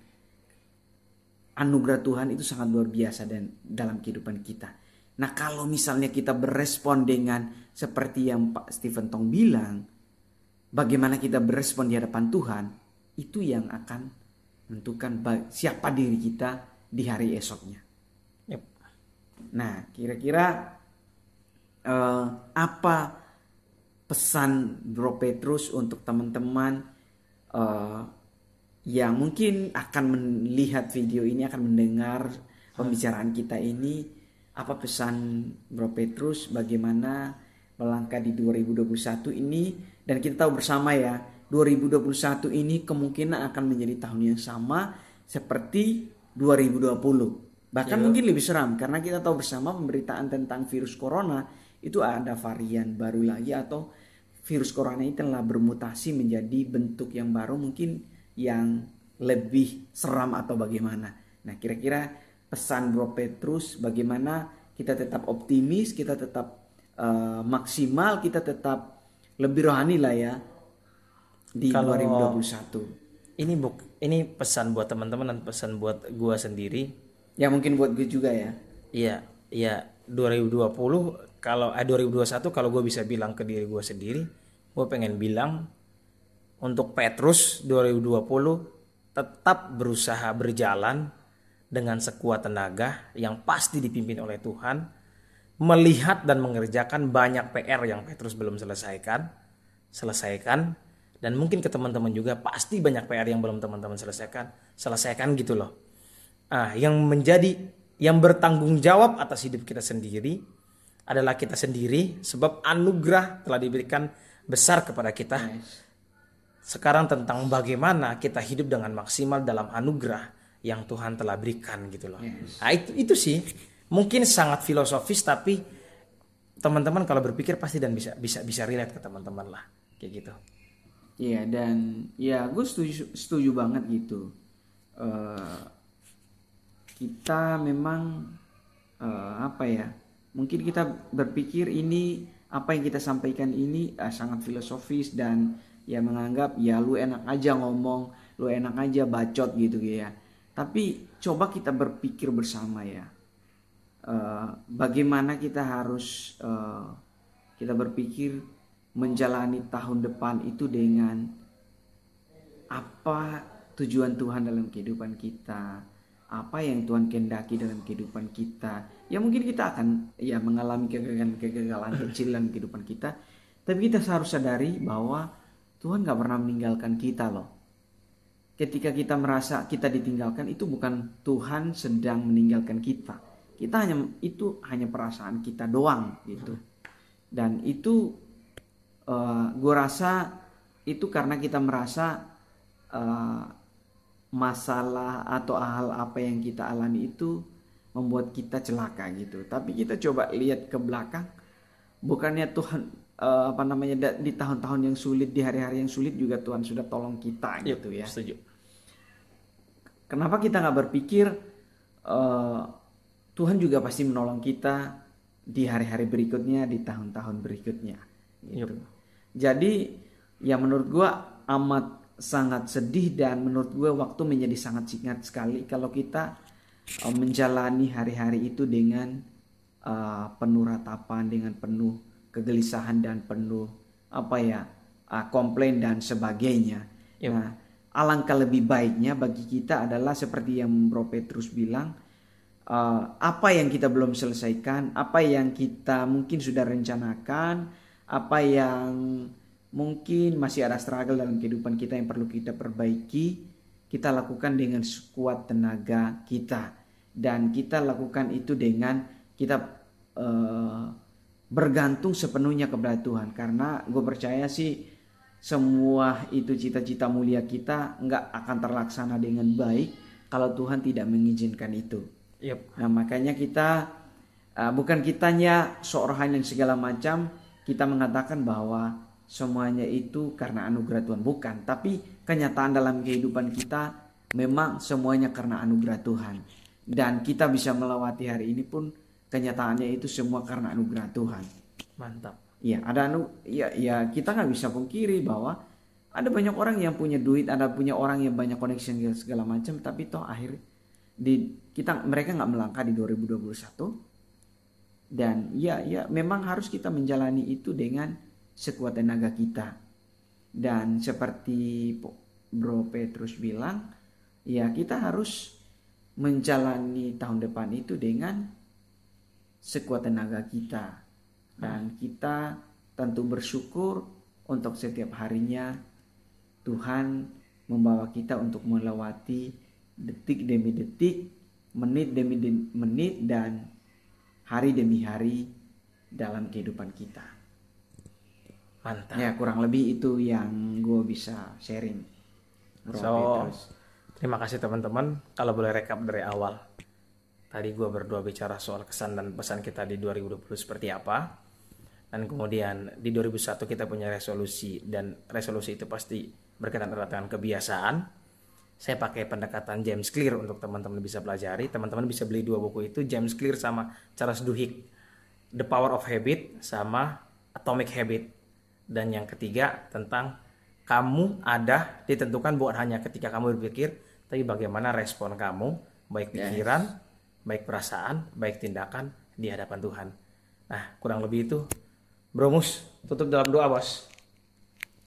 Anugerah Tuhan itu sangat luar biasa dan dalam kehidupan kita. Nah kalau misalnya kita berespon dengan seperti yang Pak Stephen Tong bilang. Bagaimana kita berespon di hadapan Tuhan. Itu yang akan menentukan siapa diri kita di hari esoknya. Nah kira-kira uh, apa pesan Bro Petrus untuk teman-teman uh, yang mungkin akan melihat video ini akan mendengar pembicaraan kita ini? Apa pesan Bro Petrus bagaimana melangkah di 2021 ini? Dan kita tahu bersama ya 2021 ini kemungkinan akan menjadi tahun yang sama seperti 2020 bahkan yeah. mungkin lebih seram karena kita tahu bersama pemberitaan tentang virus corona itu ada varian baru lagi atau virus corona ini telah bermutasi menjadi bentuk yang baru mungkin yang lebih seram atau bagaimana. Nah kira-kira pesan Bro Petrus bagaimana kita tetap optimis, kita tetap uh, maksimal, kita tetap lebih rohani lah ya di Kalau 2021. Ini buk, ini pesan buat teman-teman dan pesan buat gua sendiri. Ya mungkin buat gue juga ya. Iya, iya. 2020 kalau eh, 2021 kalau gue bisa bilang ke diri gue sendiri gue pengen bilang untuk Petrus 2020 tetap berusaha berjalan dengan sekuat tenaga yang pasti dipimpin oleh Tuhan melihat dan mengerjakan banyak PR yang Petrus belum selesaikan selesaikan. Dan mungkin ke teman-teman juga pasti banyak PR yang belum teman-teman selesaikan selesaikan gitu loh ah yang menjadi yang bertanggung jawab atas hidup kita sendiri adalah kita sendiri sebab anugerah telah diberikan besar kepada kita. Sekarang tentang bagaimana kita hidup dengan maksimal dalam anugerah yang Tuhan telah berikan gitu loh. Nah, itu itu sih mungkin sangat filosofis tapi teman-teman kalau berpikir pasti dan bisa bisa bisa relate ke teman-teman lah kayak gitu. Iya dan ya gue setuju setuju banget gitu. Uh, kita memang uh, apa ya? mungkin kita berpikir ini apa yang kita sampaikan ini uh, sangat filosofis dan ya menganggap ya lu enak aja ngomong, lu enak aja bacot gitu ya. Tapi coba kita berpikir bersama ya. Uh, bagaimana kita harus uh, kita berpikir menjalani tahun depan itu dengan apa tujuan Tuhan dalam kehidupan kita, apa yang Tuhan kehendaki dalam kehidupan kita. Ya mungkin kita akan ya mengalami kegagalan-kegagalan <laughs> kecil dalam kehidupan kita. Tapi kita harus sadari bahwa Tuhan gak pernah meninggalkan kita loh. Ketika kita merasa kita ditinggalkan itu bukan Tuhan sedang meninggalkan kita. Kita hanya itu hanya perasaan kita doang gitu. Dan itu uh, eh, gue rasa itu karena kita merasa uh, masalah atau hal apa yang kita alami itu membuat kita celaka gitu. Tapi kita coba lihat ke belakang, bukannya Tuhan uh, apa namanya di tahun-tahun yang sulit, di hari-hari yang sulit juga Tuhan sudah tolong kita yep, gitu ya. Setuju. Kenapa kita nggak berpikir uh, Tuhan juga pasti menolong kita di hari-hari berikutnya, di tahun-tahun berikutnya. Gitu. Yep. Jadi ya menurut gua amat sangat sedih dan menurut gue waktu menjadi sangat singkat sekali kalau kita uh, menjalani hari-hari itu dengan uh, penuh ratapan, dengan penuh kegelisahan dan penuh apa ya uh, komplain dan sebagainya. Yep. Nah, alangkah lebih baiknya bagi kita adalah seperti yang Bro Petrus bilang, uh, apa yang kita belum selesaikan, apa yang kita mungkin sudah rencanakan, apa yang mungkin masih ada struggle dalam kehidupan kita yang perlu kita perbaiki kita lakukan dengan sekuat tenaga kita dan kita lakukan itu dengan kita uh, bergantung sepenuhnya kepada Tuhan karena gue percaya sih semua itu cita-cita mulia kita nggak akan terlaksana dengan baik kalau Tuhan tidak mengizinkan itu. Yep. Nah makanya kita uh, bukan kitanya seorang yang segala macam kita mengatakan bahwa semuanya itu karena anugerah Tuhan bukan, tapi kenyataan dalam kehidupan kita memang semuanya karena anugerah Tuhan dan kita bisa melewati hari ini pun kenyataannya itu semua karena anugerah Tuhan. Mantap. Iya, ada anu ya ya kita nggak bisa pungkiri bahwa ada banyak orang yang punya duit, ada punya orang yang banyak connection segala macam, tapi toh akhir di kita mereka nggak melangkah di 2021 dan ya ya memang harus kita menjalani itu dengan sekuat tenaga kita. Dan seperti Bro Petrus bilang ya kita harus menjalani tahun depan itu dengan sekuat tenaga kita. Dan kita tentu bersyukur untuk setiap harinya Tuhan membawa kita untuk melewati detik demi detik, menit demi menit dan hari demi hari dalam kehidupan kita. Mantap. Ya kurang lebih itu yang gue bisa sharing. Bro so, Petrus. terima kasih teman-teman. Kalau boleh rekap dari awal. Tadi gue berdua bicara soal kesan dan pesan kita di 2020 seperti apa dan kemudian di 2001 kita punya resolusi dan resolusi itu pasti berkaitan dengan kebiasaan saya pakai pendekatan James Clear untuk teman-teman bisa pelajari teman-teman bisa beli dua buku itu James Clear sama Charles Duhigg The Power of Habit sama Atomic Habit dan yang ketiga tentang kamu ada ditentukan bukan hanya ketika kamu berpikir tapi bagaimana respon kamu baik pikiran yes. baik perasaan baik tindakan di hadapan Tuhan nah kurang lebih itu Bromus, tutup dalam doa bos.